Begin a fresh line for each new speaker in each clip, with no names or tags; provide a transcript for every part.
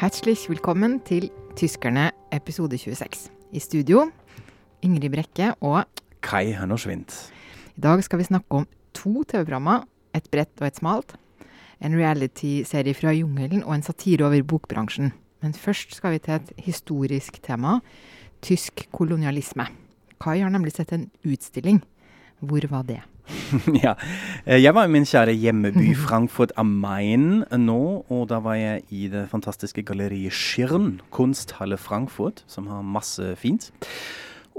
Herzlich velkommen til Tyskerne episode 26. I studio Ingrid Brekke og
Kai Hannoschwind.
I dag skal vi snakke om to TV-programmer, et bredt og et smalt. En reality-serie fra jungelen og en satire over bokbransjen. Men først skal vi til et historisk tema tysk kolonialisme. Kai har nemlig sett en utstilling. Hvor var det?
ja. Eh, jeg var i min kjære hjemmeby Frankfurt am Main nå, og da var jeg i det fantastiske galleriet Schirn, kunsthalle Frankfurt, som har masse fint.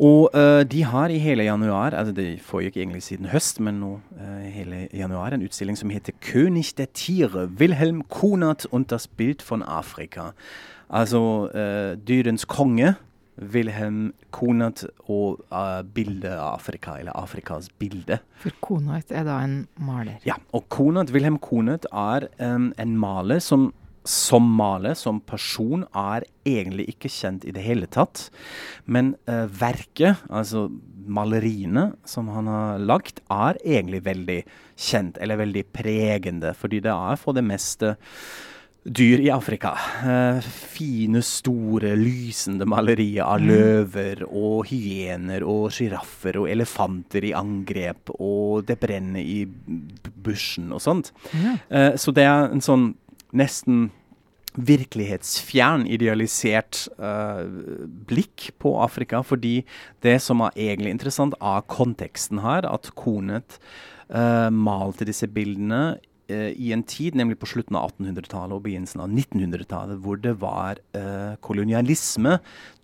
Og uh, de har i hele januar, altså det foregikk egentlig siden høst, men nå uh, hele januar, en utstilling som heter 'König der Tiere'. Wilhelm Konat und das Bild von Afrika. Altså uh, dyrens konge. Wilhelm Konert og uh, bildet av Afrika, eller Afrikas bilde.
For Konert er da en maler?
Ja, og Kunert, Wilhelm Konert er um, en maler som som maler, som person, er egentlig ikke kjent i det hele tatt. Men uh, verket, altså maleriene som han har lagt, er egentlig veldig kjent, eller veldig pregende. Fordi det er for det meste dyr i Afrika. Uh, fine, store, lysende malerier av mm. løver og hyener og sjiraffer og elefanter i angrep, og det brenner i bushen og sånt. Ja. Uh, så det er en sånn nesten virkelighetsfjern, idealisert uh, blikk på Afrika. Fordi det som er egentlig interessant, er konteksten her. At Konet uh, malte disse bildene i en tid, nemlig på slutten av 1800-tallet og begynnelsen av 1900-tallet, hvor det var kolonialisme,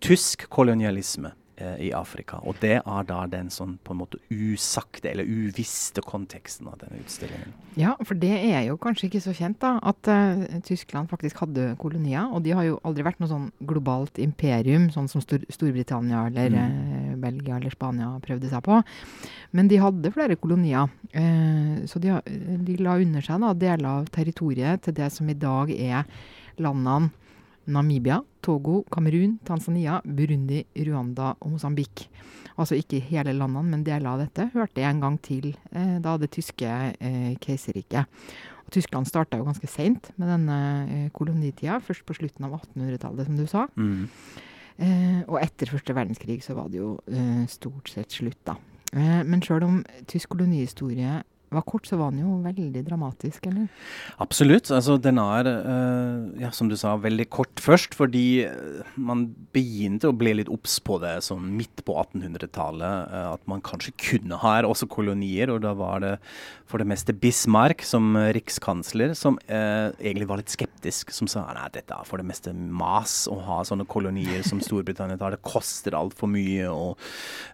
tysk kolonialisme eh, i Afrika. Og det er da den sånn på en måte usagte eller uvisste konteksten av denne utstillingen.
Ja, for det er jo kanskje ikke så kjent, da, at uh, Tyskland faktisk hadde kolonier. Og de har jo aldri vært noe sånn globalt imperium, sånn som Stor Storbritannia eller mm. Belgia eller Spania prøvde seg på. Men de hadde flere kolonier. Uh, så de, de, la under seg da, deler av territoriet til det som i dag er landene Namibia, Togo, Kamerun, Tanzania, Burundi, Rwanda og Mosambik. Altså ikke hele landene, men deler av dette hørte en gang til eh, da det tyske eh, keiserriket. Og Tyskland starta jo ganske seint med denne eh, kolonitida, først på slutten av 1800-tallet, som du sa. Mm. Eh, og etter første verdenskrig så var det jo eh, stort sett slutt, da. Eh, men sjøl om tysk kolonihistorie var kort, så var den jo veldig dramatisk, eller?
Absolutt. Altså, den er, uh, ja, som du sa, veldig kort først, fordi eh, man begynte å bli litt obs på det sånn midt på 1800-tallet. Uh, at man kanskje kunne ha her også kolonier, og da var det for det meste Bismarck som rikskansler som uh, egentlig var litt skeptisk. Som sa nei, dette er for det meste mas å ha sånne kolonier som Storbritannia tar. Det koster altfor mye, og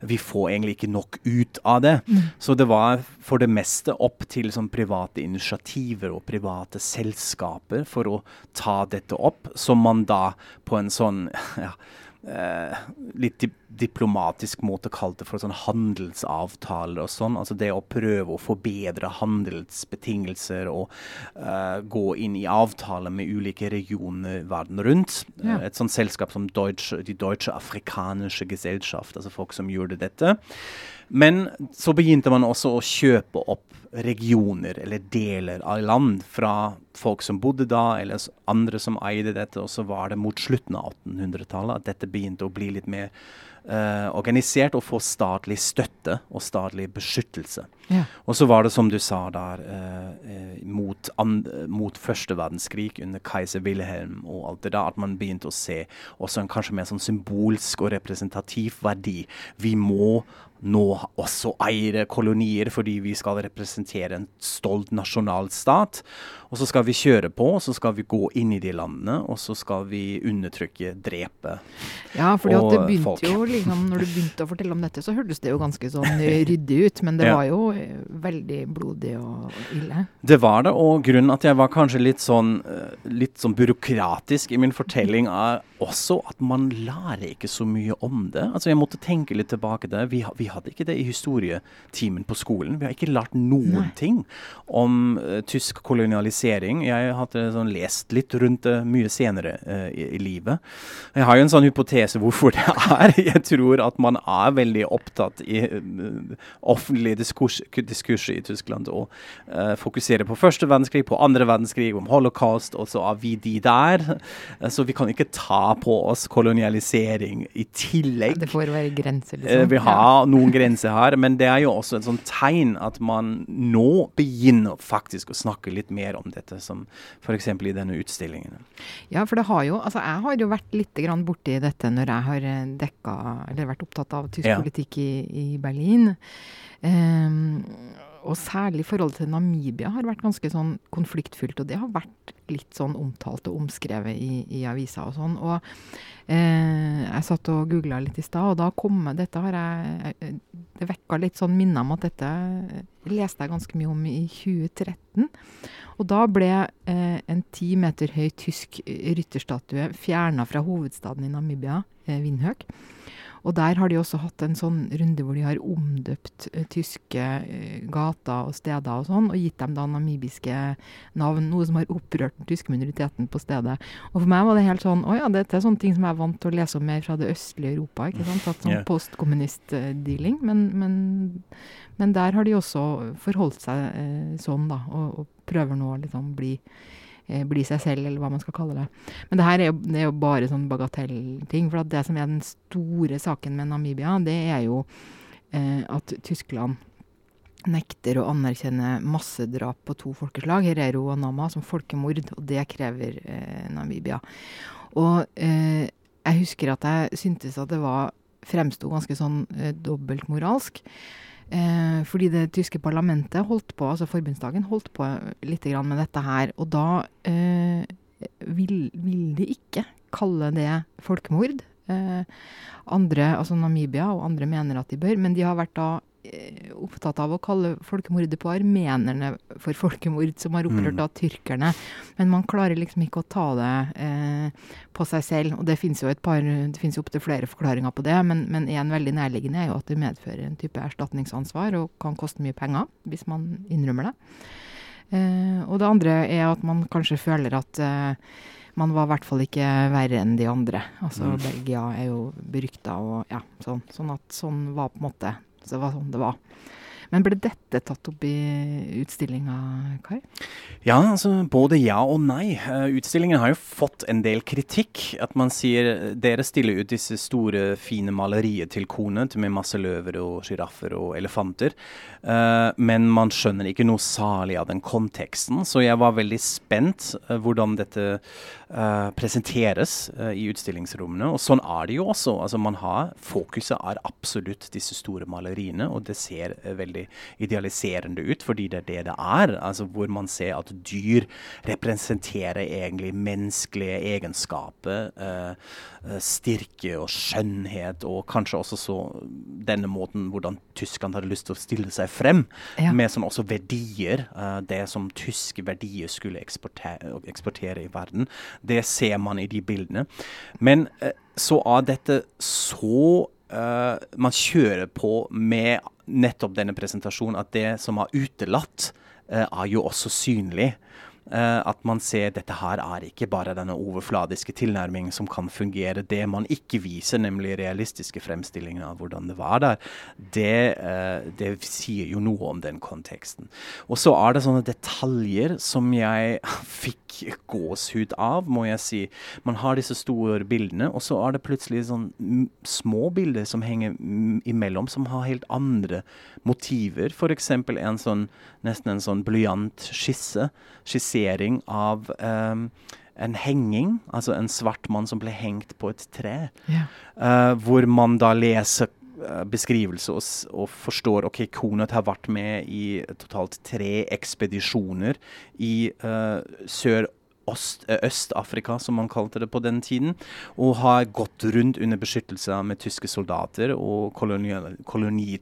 vi får egentlig ikke nok ut av det. Mm. Så det var for det meste det opp til sånn private initiativer og private selskaper for å ta dette opp, som man da på en sånn ja, eh, litt di diplomatisk måte kalt det for sånn handelsavtaler og sånn. Altså det å prøve å forbedre handelsbetingelser og eh, gå inn i avtaler med ulike regioner verden rundt. Ja. Et sånt selskap som Deutsche, de Deutsche Afrikanische Gesellschaft, altså folk som gjorde dette. Men så begynte man også å kjøpe opp regioner eller deler av land fra folk som bodde da, eller andre som eide dette. Og så var det mot slutten av 1800-tallet at dette begynte å bli litt mer uh, organisert og få statlig støtte og statlig beskyttelse. Ja. Og så var det som du sa der, uh, mot, mot, første verdenskrig under keiser Wilhelm og alt det der, at man begynte å se også en kanskje mer sånn symbolsk og representativ verdi. Vi må nå også eier kolonier fordi vi skal representere en stolt nasjonalstat. Og så skal vi kjøre på, og så skal vi gå inn i de landene, og så skal vi undertrykke, drepe
Ja, for det begynte jo liksom, når du begynte å fortelle om dette, så hørtes det jo ganske sånn ryddig ut. Men det ja. var jo eh, veldig blodig og ille.
Det var det, og grunnen at jeg var kanskje litt sånn, eh, litt sånn byråkratisk i min fortelling, er også at man lærer ikke så mye om det. Altså Jeg måtte tenke litt tilbake til det. Vi, vi hadde ikke det i historietimen på skolen. Vi har ikke lært noen Nei. ting om uh, tysk kolonialisering. Jeg hadde sånn, lest litt rundt det mye senere uh, i, i, livet. Jeg har jo en sånn hypotese hvorfor det er. Jeg tror at man er veldig opptatt i uh, offentlig diskurs, diskurs, i Tyskland og fokuserer på første verdenskrig, på andre verdenskrig, om holocaust, og så er vi de der. så vi kan ikke ta på oss kolonialisering i tillegg.
Ja, det får være grenser, liksom.
vi har ja. Noen grenser her, men det er jo også et sånt tegn at man nå begynner faktisk å snakke litt mer om dette, som f.eks. i denne utstillingen.
Ja, for det har jo Altså, jeg har jo vært litt grann borti dette når jeg har eh, dekka, eller vært opptatt av tysk ja. politikk i, i Berlin. Um, og særlig forholdet til Namibia har vært ganske sånn konfliktfylt. Og det har vært litt sånn omtalt og omskrevet i, i avisa og sånn. Og eh, jeg satt og googla litt i stad, og da kom dette har jeg Det vekka litt sånn minner om at dette leste jeg ganske mye om i 2013. Og da ble eh, en ti meter høy tysk rytterstatue fjerna fra hovedstaden i Namibia, eh, Windhoek. Og der har de også hatt en sånn runde hvor de har omdøpt uh, tyske uh, gater og steder og sånn, og gitt dem da namibiske navn, noe som har opprørt den tyske minoriteten på stedet. Og for meg var det helt sånn Å ja, dette er sånne ting som jeg er vant til å lese om mer fra det østlige Europa. ikke sant, At sånn yeah. postkommunist-dealing. Men, men, men, der har de også forholdt seg uh, sånn, da, og, og prøver nå å liksom bli eh, bli seg selv, eller hva man skal kalle det. Men det her er jo, er jo bare sånn bagatellting. For det som er den store saken med Namibia, det er jo eh, at Tyskland nekter å anerkjenne massedrap på to folkeslag, Herero og Nama, som folkemord. Og det krever eh, Namibia. Og eh, jeg husker at jeg syntes at det var fremsto ganske sånn eh, dobbeltmoralsk. Eh, fordi det tyske parlamentet holdt på, altså forbundsdagen holdt på litt med dette her. Og da eh, vil, vil, de ikke kalle det folkemord. Eh, andre, altså Namibia og andre mener at de bør, men de har vært da opptatt av å kalle folkemordet på armenerne for folkemord, som har opprørt mm. av tyrkerne. Men man klarer liksom ikke å ta det eh, på seg selv. Og det fins jo et par, det fins opptil flere forklaringer på det, men, men en veldig nærliggende er jo at det medfører en type erstatningsansvar og kan koste mye penger hvis man innrømmer det. Eh, og det andre er at man kanskje føler at eh, man var i hvert fall ikke verre enn de andre. Altså mm. Belgia er jo berykta og ja, sånn. Sånn at sånn var på en måte så det var sånn det var. Men ble dette tatt opp i utstillinga, Kai?
Ja, altså både ja og nei. Uh, utstillingen har jo fått en del kritikk. At man sier dere stiller ut disse store, fine maleriet med masse løver og sjiraffer og elefanter. Uh, men man skjønner ikke noe særlig av den konteksten. Så jeg var veldig spent uh, hvordan dette presenteres i utstillingsrommene. Og sånn er det jo også. Altså man har, Fokuset er absolutt disse store maleriene, og det ser veldig idealiserende ut, fordi det er det det er. Altså hvor man ser at dyr representerer egentlig menneskelige egenskaper. Uh, styrke og skjønnhet, og kanskje også så denne måten hvordan Tyskland hadde lyst til å stille seg frem ja. med sånn også verdier. Uh, det som tyske verdier skulle eksportere, eksportere, i verden. Det ser man i de bildene. Men uh, så er dette så uh, man kjører på med nettopp denne presentasjonen at det som er utelatt, uh, er jo også synlig. Uh, at man ser dette her er ikke bare denne overfladiske tilnærmingen som kan fungere. Det man ikke viser, nemlig realistiske fremstillinger av hvordan det var der, det, uh, det, sier jo noe om den konteksten. Og så er det sånne detaljer som jeg fikk gåshud av, må jeg si. Man har disse store bildene, og så er det plutselig sånn små bilder som henger imellom, som har helt andre motiver. F.eks. en sånn nesten en sånn blyantskisse, skissering av um, en henging, altså en svart mann som ble hengt på et tre. Yeah. Uh, hvor man da leser uh, beskrivelse og, og, forstår ok, Konet har vært med i totalt tre ekspedisjoner i uh, Sør- Øst-Afrika, som man kalte det på den tiden, og har gått rundt under beskyttelse med tyske soldater og kolonihær. Koloni,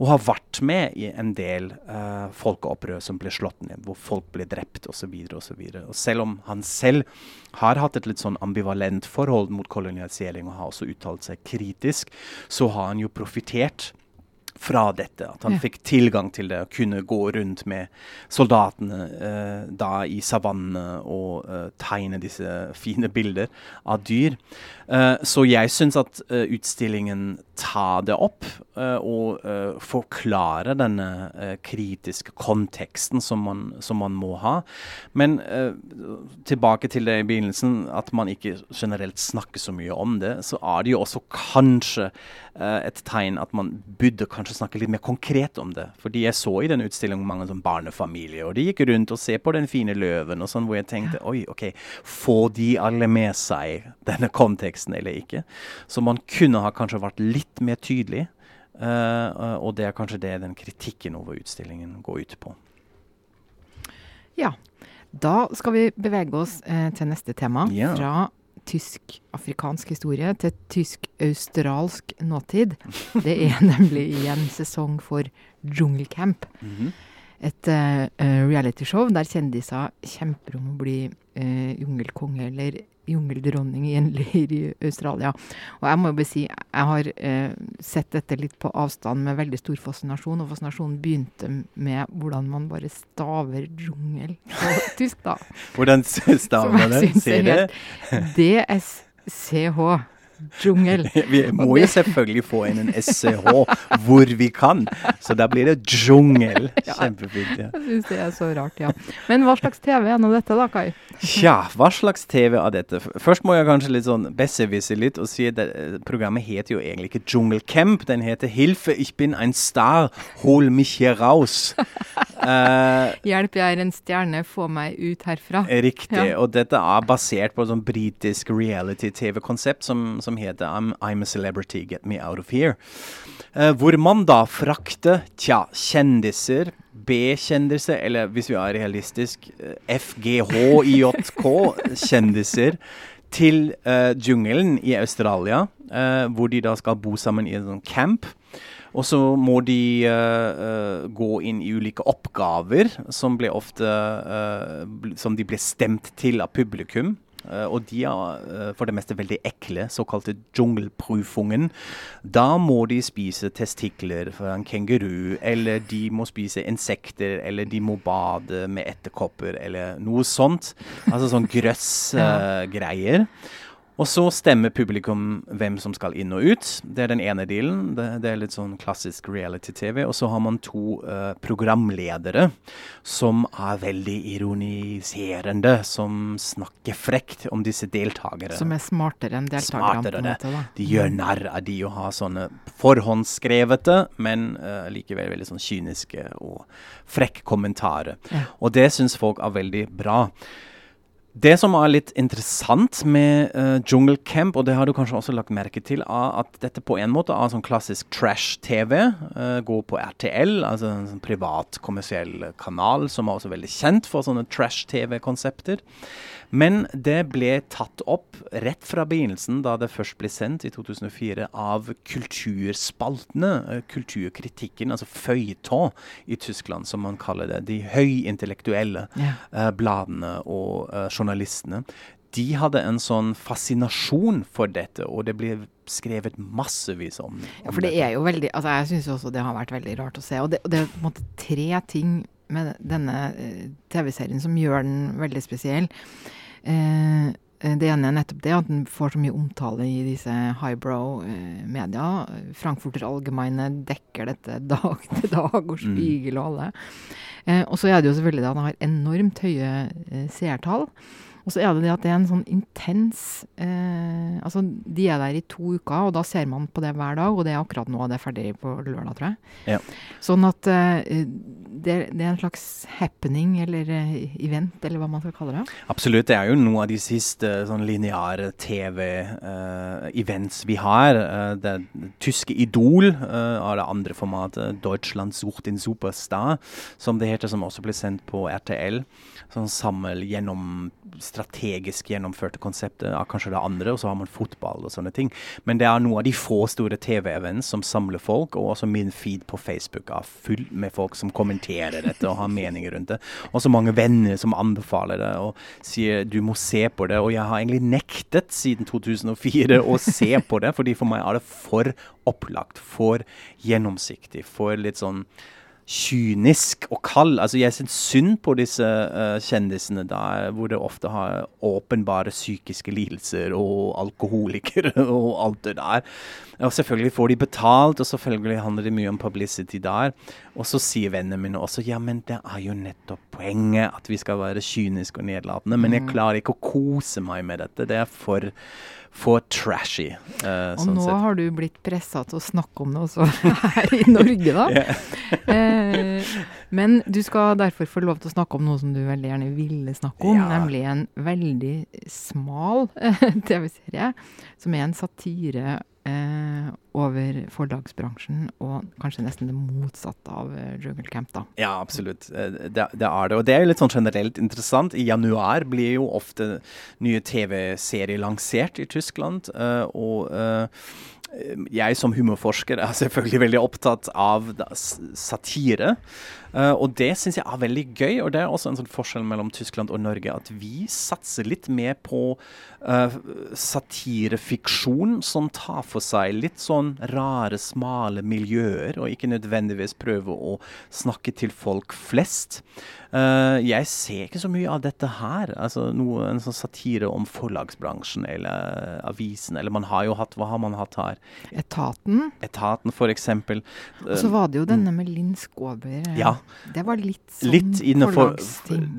og har vært med i en del uh, folkeopprør som ble slått ned, hvor folk ble drept osv. Selv om han selv har hatt et litt sånn ambivalent forhold mot kolonialisering og har også uttalt seg kritisk, så har han jo profitert fra dette. At han ja. fikk tilgang til det, og kunne gå rundt med soldatene eh, da i savannene og eh, tegne disse fine bilder av dyr. Eh, så jeg syns at eh, utstillingen tar det opp eh, og forklarer denne kritiske konteksten som man, som man, må ha. Men tilbake til det i begynnelsen, at man ikke generelt snakker så mye om det, så er det jo også kanskje et tegn at man burde kanskje snakke litt mer konkret om det. Fordi jeg så i den utstillingen mange sånn barnefamilier, og de gikk rundt og se på den fine løven, og sånn, hvor jeg tenkte oi, OK, får de alle med seg denne konteksten eller ikke? Så man kunne ha kanskje vært litt mer tydelig. Uh, og det er kanskje det den kritikken over utstillingen går ut på.
Ja. Da skal vi bevege oss eh, til neste tema. Ja. Fra tysk-afrikansk historie til tysk-australsk nåtid. Det er nemlig igjen sesong for Jungelcamp. Mm -hmm. Et uh, realityshow der kjendiser kjemper om å bli uh, jungelkonge eller jungeldronning i en leir i Australia. Og jeg må jo bare si, jeg har eh, sett dette litt på avstand med veldig stor fascinasjon. Og fascinasjonen begynte med hvordan man bare staver jungel på tysk, da.
Hvordan staver man det? Ser det?
DSCH. Jungel.
vi må jo selvfølgelig få inn en SCH hvor vi kan, så da blir det jungel. Kjempefint.
Ja. Jeg syns det er så rart, ja. Men hva slags TV er nå dette da, Kai?
Tja, hva slags TV er dette? Først må jeg kanskje litt sånn besserwisse litt og si at eh, programmet heter jo egentlig ikke Dschungelcamp. Den heter Hilfe, ich bin ein Star, hol mich hier raus.
uh, Hjelp, jeg er en stjerne, få meg ut herfra.
Riktig. Ja. Og dette er basert på et sånn britisk reality-TV-konsept som, som som heter I'm, I'm, a Celebrity, Get Me Out of Here. Eh, hvor man da frakter tja, kjendiser, B-kjendiser, eller hvis vi er realistisk, uh, eh, FGHIJK-kjendiser, til eh, jungelen i Australia, hvor de da skal bo sammen i en sånn camp. Og så må de uh, gå inn i ulike oppgaver som, ofte, uh, som de blir stemt til av publikum. Uh, og de er uh, for det meste veldig ekle, såkalte jungelprufungen. Da må de spise testikler fra en kenguru, eller de må spise insekter, eller de må bade med etterkopper, eller noe sånt. Altså sånn grøss-greier. Uh, og så stemmer publikum hvem som skal inn og ut. Det er den ene delen. Det, det er litt sånn klassisk reality-TV. Og så har man to uh, programledere som er veldig ironiserende, som snakker frekt om disse deltakere.
Som er smartere enn deltakerne? Smartere.
Måte, de gjør narr av de å ha sånne forhåndsskrevete, men uh, likevel veldig sånn kyniske og frekke kommentarer. Ja. Og det syns folk er veldig bra. Det som er litt interessant med uh, Jungle Camp, og det har du kanskje også lagt merke til, er at dette på en måte er sånn klassisk trash-TV. Uh, går på RTL, altså en sånn privat, kommersiell kanal som er også veldig kjent for sånne trash-TV-konsepter. Men det ble tatt opp rett fra begynnelsen, da det først ble sendt i 2004, av kulturspaltene, eh, kulturkritikken, altså føyetå i Tyskland, som man kaller det. De høyintellektuelle yeah. bladene og uh, journalistene. De hadde en sånn fascinasjon for dette, og det ble skrevet massevis om, om
ja, for det er jo veldig, altså Jeg syns også det har vært veldig rart å se. Og det, og det er på en måte tre ting med denne TV-serien som gjør den veldig spesiell. Eh, eh, det ene er nettopp det at den får så mye omtale i disse highbrow eh. Frankfurter Allgemeine dekker dette dag til dag, og mm. Spiegel og alle. Eh, og så er det jo selvfølgelig det at den har enormt høye eh, seertall. Og så er det det at det er en sånn intens eh, Altså, de er der i to uker, og da ser man på det hver dag, og det er akkurat nå det er ferdig på lørdag, tror jeg.
Ja.
Sånn at eh, det, det, er en slags happening, eller eh, event, eller hva man skal kalle det.
Absolutt. Det er jo noe av de siste sånn lineare TV-events eh, vi har. Det det tyske Idol av det andre formatet, Deutschland sucht in Superstar, som det heter, som også blir sendt på RTL. Sånn sammel gjennom strategisk gjennomførte konseptet av kanskje det andre, og så har man fotball og sånne ting. Men det er noe av de få store TV-events som samler folk, og også min feed på Facebook er full med folk som kommenterer dette og har meninger rundt det. Og så mange venner som anbefaler det og sier du må se på det. Og jeg har egentlig nektet siden 2004 å se på det, fordi for meg er det for opplagt, for gjennomsiktig, for litt sånn kynisk og kald. Altså, jeg syns synd på disse uh, kjendisene der, hvor det ofte har åpenbare psykiske lidelser og alkoholikere og alt det der. Og selvfølgelig får de betalt, og selvfølgelig handler det mye om publicity der. Og så sier vennene mine også ja, men det er jo nettopp poenget at vi skal være kyniske og nedlatende. Men jeg mm. klarer ikke å kose meg med dette. Det er for for trashy.
Uh, og sånn nå sett. har du blitt pressa til å snakke om det også her i Norge, da. uh, men du skal derfor få lov til å snakke om noe som du veldig gjerne ville snakke om, ja. nemlig en veldig smal uh, TV-serie, som er en satire eh, over forlagsbransjen, og kanskje nesten det motsatte av eh, Jungle Camp, da.
Ja, absolutt. Eh, det, det, er det. Og det er jo litt sånn generelt interessant. I januar blir jo ofte nye TV-serier lansert i Tyskland. Eh, og jeg som humorforsker er selvfølgelig veldig opptatt av satire. Uh, og det syns jeg er veldig gøy, og det er også en sånn forskjell mellom Tyskland og Norge. At vi satser litt mer på uh, satirefiksjon som tar for seg litt sånn rare, smale miljøer, og ikke nødvendigvis prøver å snakke til folk flest. Uh, jeg ser ikke så mye av dette her. Altså noe, En sånn satire om forlagsbransjen eller avisen. Eller man har jo hatt Hva har man hatt her?
Etaten.
Etaten, for eksempel.
Og så var det jo denne med Linn Skåber.
Ja.
Det var litt sånn
litt innenfor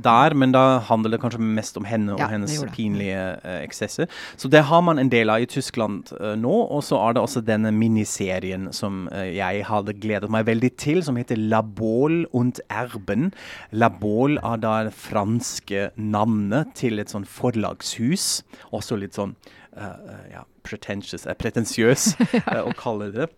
der, men da handler det kanskje mest om henne og ja, hennes pinlige uh, eksesser. Så det har man en del av i Tyskland uh, nå. Og så er det også denne miniserien som jeg hadde gledet meg veldig til, som heter La Baule und Erben. La Bolle er da det franske navnet til et sånn forlagshus. Også litt sånn uh, ja, uh, pretensiøs uh, å kalle det.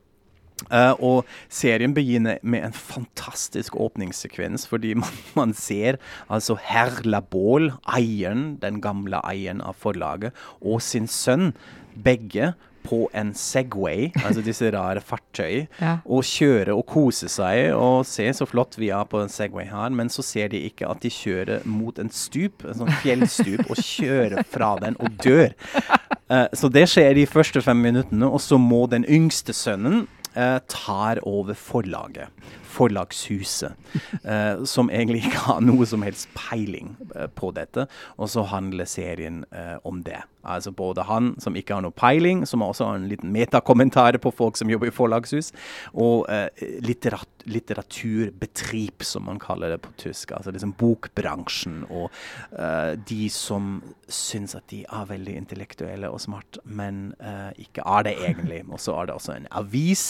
Uh, og serien begynner med en fantastisk åpningssekvens, fordi man, man ser altså herr Labol, eieren, den gamle eieren av forlaget, og sin sønn, begge på en Segway, altså disse rare fartøy, ja. og kjøre og kose seg og se så flott vi er på en Segway her, men så ser de ikke at de kjører mot en stup, en sånn fjellstup, og kjører fra den og dør. Uh, så det skjer de første fem minuttene, og så må den yngste sønnen tar over forlaget forlagshuset, eh, som egentlig ikke har noe som helst peiling eh, på dette. Og så handler serien eh, om det. Altså både han som ikke har noe peiling, som også har en liten metakommentar på folk som jobber i forlagshus, og eh, litterat litteraturbetrip, som man kaller det på tysk. Altså liksom bokbransjen og eh, de som syns at de er veldig intellektuelle og smart, men eh, ikke er det egentlig. Og så er det også en avis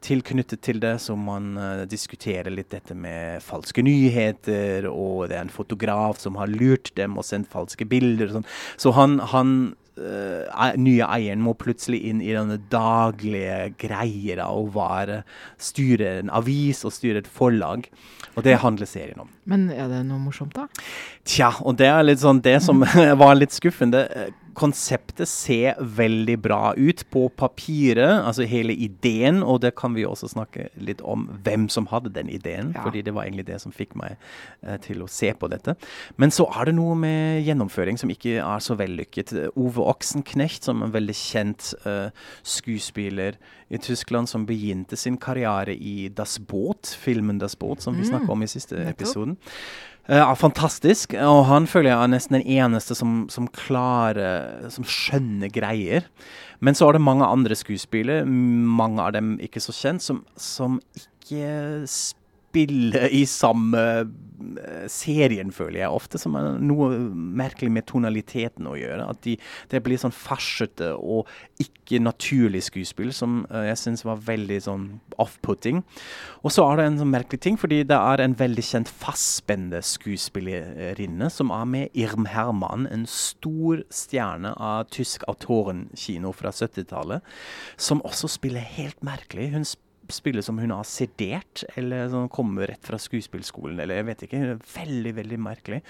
tilknyttet til det, som man uh, diskuterer litt dette med falske nyheter, og det er en fotograf som har lurt dem og sendt falske bilder. og sånn. Så han, han uh, nye eieren må plutselig inn i denne daglige greier av å være, styre en avis og styre et forlag. Og det handler serien om.
Men er det noe morsomt, da?
Tja, og det er litt sånn det som var litt skuffende konseptet ser veldig bra ut på papiret, altså hele ideen, og det kan vi også snakke litt om hvem som hadde den ideen, ja. fordi det var egentlig det som fikk meg eh, til å se på dette. Men så er det noe med gjennomføring som ikke er så vellykket. Ove Oksenknecht, som er en veldig kjent eh, skuespiller i Tyskland, som begynte sin karriere i Das Boot, filmen Das Boot, som vi mm. snakka om i siste episoden. Uh, fantastisk. Og han føler jeg er nesten den eneste som, som klarer Som skjønner greier. Men så er det mange andre skuespillere, mange av dem ikke så kjent, som, som ikke spille i samme eh, serien, føler jeg ofte, som er noe merkelig med tonaliteten å gjøre. At de, det blir sånn farsete og ikke naturlig skuespill, som uh, jeg syns var veldig sånn off-putting. Og så er det en sånn merkelig ting, fordi det er en veldig kjent fastspennende skuespillerinne som er med Irm Herman, en stor stjerne av tysk autorenkino fra 70-tallet, som også spiller helt merkelig. Hun spiller spille som hun har sedert, eller som kommer rett fra skuespillskolen, eller jeg vet ikke. Veldig, veldig merkelig.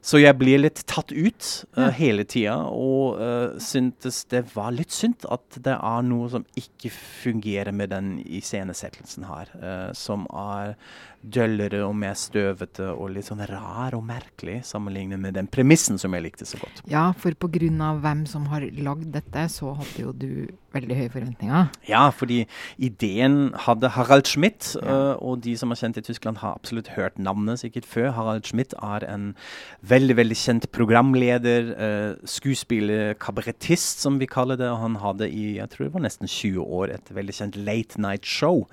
Så jeg blir litt tatt ut uh, hele tida, og uh, syntes det var litt synd at det er noe som ikke fungerer med den iscenesettelsen her, uh, som er døllere og mer støvete og litt sånn rar og merkelig sammenlignet med den premissen som jeg likte så godt.
Ja, for pga. hvem som har lagd dette, så hadde jo du veldig høye forventninger.
Ja, fordi ideen hadde Harald Schmidt, ja. og de som er kjent i Tyskland, har absolutt hørt navnet sikkert før. Harald Schmidt er en veldig veldig kjent programleder, skuespiller, kabarettist, som vi kaller det. og Han hadde i jeg tror det var nesten 20 år et veldig kjent late night show.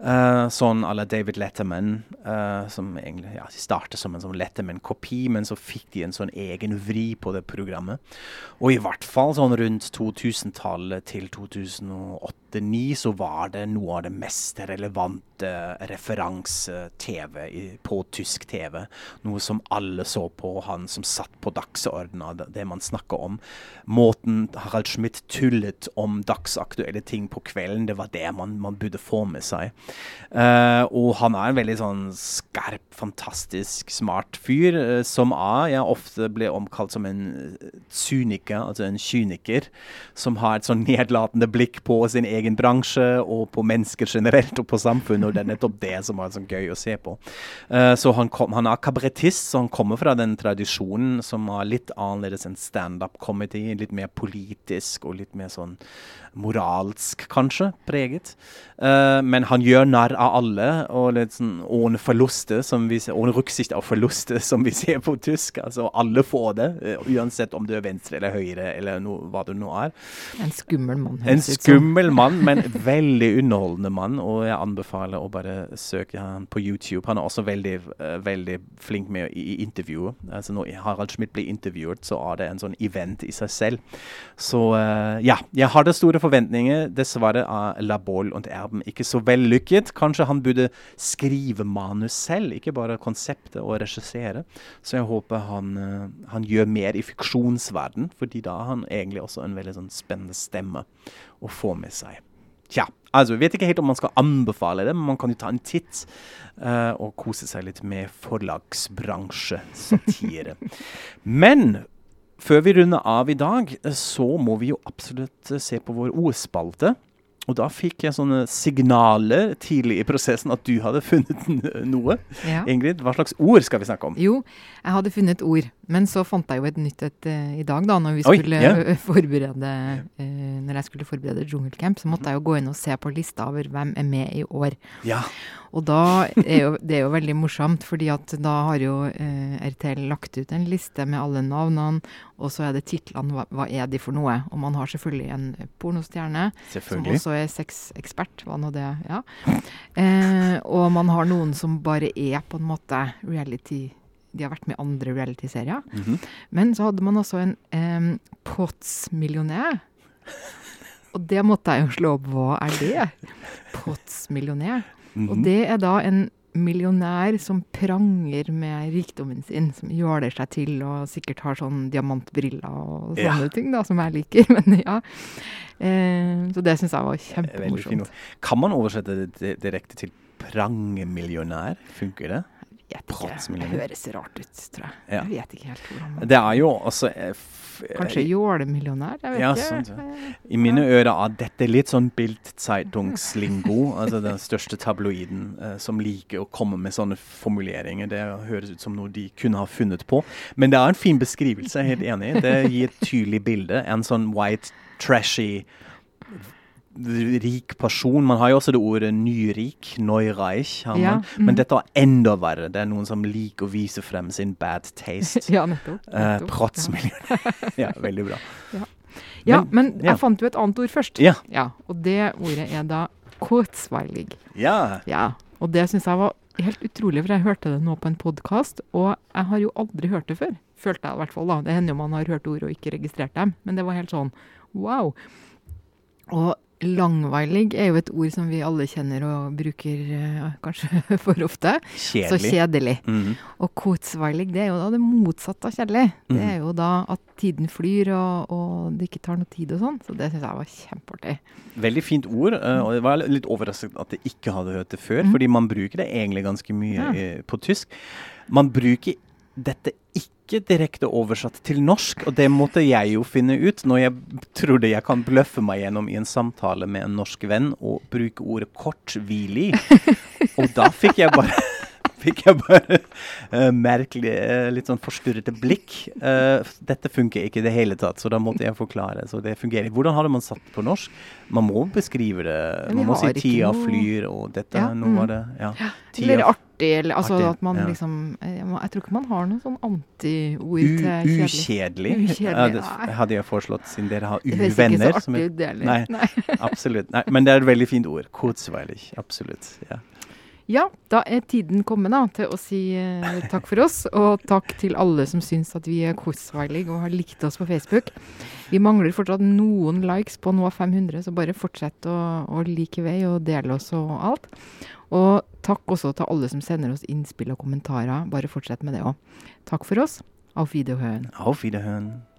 Uh, sånn à la David Letterman, uh, som egentlig ja, startet som en sånn Letterman-kopi, men så fikk de en sånn egen vri på det programmet. Og i hvert fall sånn rundt 2000-tallet til 2008 2008 så var det noe av det mest relevante referanse-TV på tysk TV. Noe som alle så på, han som satt på dagsordenen, det man snakker om. Måten Harald Schmidt tullet om dagsaktuelle ting på kvelden, det var det man, man burde få med seg. Uh, og han er en veldig sånn skarp, fantastisk smart fyr, uh, som er, jeg ofte ble omkalt som en cyniker, altså en kyniker, som har et sånn nedlatende blikk på sin egen egen bransje og på mennesker generelt og på samfunnet. Og det er nettopp det som er så gøy å se på. Uh, så han, kom, han, er kabarettist, så han kommer fra den tradisjonen som er litt annerledes enn standup-comedy. Litt mer politisk og litt mer sånn moralsk, kanskje, preget. Uh, men han gjør narr av alle, og litt sånn ohne forluste, som vi ser, ohne ruksicht av forluste, som vi ser på tysk. Altså alle får det, uh, uansett om du er venstre eller høyre eller no, hva du nå er.
En skummel mann.
En skummel mann, men veldig underholdende mann, og jeg anbefaler å bare søke han på YouTube. Han er også veldig, uh, veldig flink med i, i intervjuet. Altså når Harald Schmidt blir intervjuet, så er det en sånn event i seg selv. Så ja, jeg har det store forventninger. Dessverre er La Bolle og Erben ikke så vellykket. Kanskje han burde skrive manus selv, ikke bare konseptet og regissere. Så jeg håper han, uh, han gjør mer i fiksjonsverden, fordi da har han egentlig også en veldig sånn spennende stemme å få med seg. Tja, altså, jeg vet ikke helt om man skal anbefale det, men man kan jo ta en titt uh, og kose seg litt med forlagsbransjesatire. men før vi runder av i dag, så må vi jo absolutt se på vår ordspalte. Og da fikk jeg sånne signaler tidlig i prosessen at du hadde funnet noe. Ja. Ingrid, hva slags ord skal vi snakke om?
Jo, jeg hadde funnet ord. Men så fant jeg jo et nytt et uh, i dag, da, når vi skulle Oi, yeah. forberede uh, Når jeg skulle forberede Jungelcamp, så måtte jeg jo gå inn og se på lista over hvem er med i år.
Ja.
Og da er jo, det er jo veldig morsomt, fordi at da har jo uh, RTL lagt ut en liste med alle navnene, og så er det titlene hva, hva, er de for noe? Og man har selvfølgelig en pornostjerne, som også er sexekspert, hva nå det Ja. og man har noen som bare er på en måte reality de har vært med i andre reality-serier. Mm -hmm. Men så hadde man også en um, Potts-millionær. Og det måtte jeg jo slå opp. Hva er det? Potts-millionær. Mm -hmm. Og det er da en millionær som pranger med rikdommen sin, som jåler seg til og sikkert har sånn diamantbriller og sånne ja. ting, da, som jeg liker. Men ja. Eh, så det syns jeg var kjempemorsomt.
Kan man oversette det direkte til prangemillionær? Funker det?
Vet ikke. Det høres rart ut, tror jeg. Ja. Jeg vet ikke helt hvordan
man Det er jo også eh,
Kanskje jålemillionær? Jeg vet ja, ikke.
Sånn, I mine ører er dette litt sånn Bildt-Zeitungslingo, altså den største tabloiden eh, som liker å komme med sånne formuleringer. Det høres ut som noe de kunne ha funnet på. Men det er en fin beskrivelse, jeg er helt enig. Det gir et tydelig bilde. En sånn white, trashy rik person. Man har jo også det ordet nyrik, neureich, har man. Ja, mm. Men dette er enda verre. Det er noen som liker å vise frem sin bad taste.
ja, nettopp. nettopp.
Eh, ja, veldig bra.
Ja, ja men, men jeg fant jo et annet ord først.
Ja.
ja og det ordet er da kurzweilig.
Ja.
ja. Og det syns jeg var helt utrolig, for jeg hørte det nå på en podkast, og jeg har jo aldri hørt det før. Følte jeg i hvert fall, da. Det hender jo man har hørt ord og ikke registrert dem, men det var helt sånn wow. Og langveilig er jo et ord som vi alle kjenner og bruker uh, kanskje for ofte. Kjedelig. Så
Kjedelig.
Mm
-hmm.
Og kortsveilig, det er jo da det motsatte av kjedelig. Det
Mhm.
er jo da at tiden flyr, og, og det ikke tar noe tid og sånn. Så det syns jeg var kjempeartig.
Veldig fint ord, uh, og jeg var litt overrasket at jeg ikke hadde hørt det før,
Mhm.
fordi man bruker det egentlig ganske mye
Ja.
uh, på tysk. Man bruker dette ikke direkte oversatt til norsk, og det måtte jeg jo finne ut når jeg trodde jeg kan bløffe meg gjennom i en samtale med en norsk venn og bruke ordet korthvilig. Og da fikk jeg bare Fikk jeg bare uh, merkelig, uh, litt sånn forstyrrete blikk. Uh, dette funker ikke i det hele tatt, så da måtte jeg forklare. Så det fungerer. Hvordan hadde man satt på norsk? Man må beskrive det. Man må si 'tida flyr' og dette.
Ja,
Nå
mm.
var det ja.
Eller
Tida
artig, eller altså
Artig,
at man
ja.
liksom eh, Jeg tror ikke man har noe sånn antiord til kjedelig.
ukjedelig. Hadde jeg foreslått, siden dere har uvenner.
Det høres ikke så artig ut, det heller.
Absolutt. Nei, men det er et veldig fint ord. Kurzweilig. Absolutt. Ja.
Ja, da er tiden kommet da, til å si eh, takk for oss, og takk til alle som syns at vi er kurzweilig og har likt oss på Facebook. Vi mangler fortsatt noen likes på nå 500, så bare fortsett å, å like vei og dele oss og alt. Og takk også til alle som sender oss innspill og kommentarer. Bare fortsett med det òg. Takk for oss. Auf Wiederhören.
Auf Wiederhören.